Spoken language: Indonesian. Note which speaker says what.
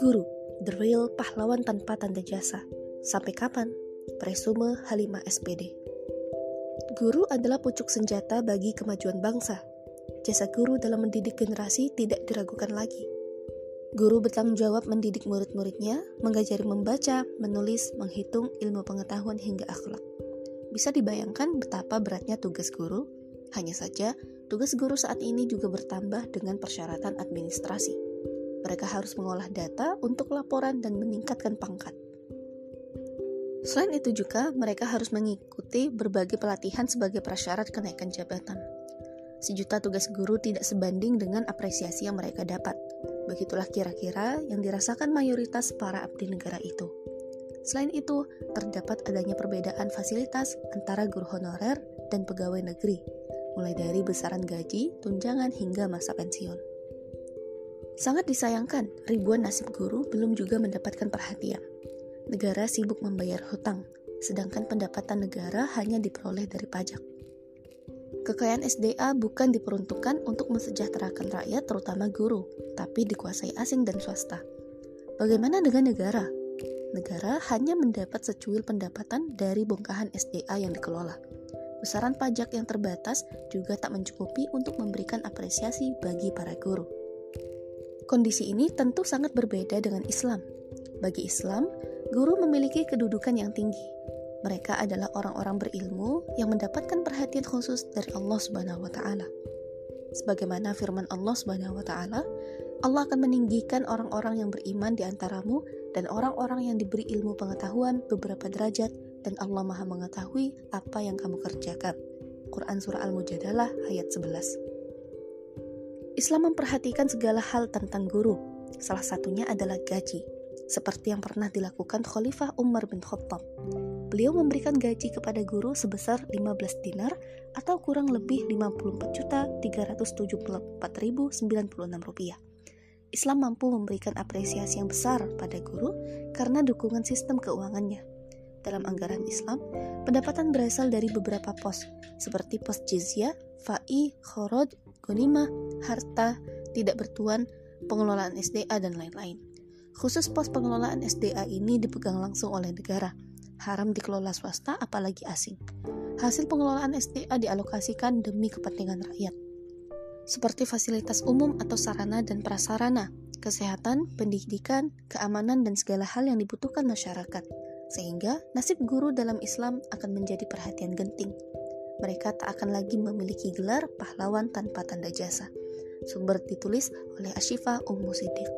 Speaker 1: Guru, the real pahlawan tanpa tanda jasa. Sampai kapan? Presume Halimah SPD. Guru adalah pucuk senjata bagi kemajuan bangsa. Jasa guru dalam mendidik generasi tidak diragukan lagi. Guru bertanggung jawab mendidik murid-muridnya, mengajari membaca, menulis, menghitung ilmu pengetahuan hingga akhlak. Bisa dibayangkan betapa beratnya tugas guru? Hanya saja, tugas guru saat ini juga bertambah dengan persyaratan administrasi mereka harus mengolah data untuk laporan dan meningkatkan pangkat. Selain itu juga, mereka harus mengikuti berbagai pelatihan sebagai prasyarat kenaikan jabatan. Sejuta tugas guru tidak sebanding dengan apresiasi yang mereka dapat. Begitulah kira-kira yang dirasakan mayoritas para abdi negara itu. Selain itu, terdapat adanya perbedaan fasilitas antara guru honorer dan pegawai negeri, mulai dari besaran gaji, tunjangan, hingga masa pensiun. Sangat disayangkan, ribuan nasib guru belum juga mendapatkan perhatian. Negara sibuk membayar hutang, sedangkan pendapatan negara hanya diperoleh dari pajak. Kekayaan SDA bukan diperuntukkan untuk mensejahterakan rakyat, terutama guru, tapi dikuasai asing dan swasta. Bagaimana dengan negara? Negara hanya mendapat secuil pendapatan dari bongkahan SDA yang dikelola. Besaran pajak yang terbatas juga tak mencukupi untuk memberikan apresiasi bagi para guru. Kondisi ini tentu sangat berbeda dengan Islam. Bagi Islam, guru memiliki kedudukan yang tinggi. Mereka adalah orang-orang berilmu yang mendapatkan perhatian khusus dari Allah Subhanahu wa taala. Sebagaimana firman Allah Subhanahu wa taala, Allah akan meninggikan orang-orang yang beriman di antaramu dan orang-orang yang diberi ilmu pengetahuan beberapa derajat dan Allah Maha mengetahui apa yang kamu kerjakan. Quran Surah Al-Mujadalah ayat 11 Islam memperhatikan segala hal tentang guru. Salah satunya adalah gaji, seperti yang pernah dilakukan Khalifah Umar bin Khattab. Beliau memberikan gaji kepada guru sebesar 15 dinar atau kurang lebih 54.374.096 rupiah. Islam mampu memberikan apresiasi yang besar pada guru karena dukungan sistem keuangannya. Dalam anggaran Islam, pendapatan berasal dari beberapa pos, seperti pos jizyah, fa'i, khoroj, gonimah, harta, tidak bertuan, pengelolaan SDA, dan lain-lain. Khusus pos pengelolaan SDA ini dipegang langsung oleh negara, haram dikelola swasta apalagi asing. Hasil pengelolaan SDA dialokasikan demi kepentingan rakyat, seperti fasilitas umum atau sarana dan prasarana, kesehatan, pendidikan, keamanan, dan segala hal yang dibutuhkan masyarakat. Sehingga nasib guru dalam Islam akan menjadi perhatian genting mereka tak akan lagi memiliki gelar pahlawan tanpa tanda jasa. Sumber ditulis oleh Ashifa Ummu Siddiq.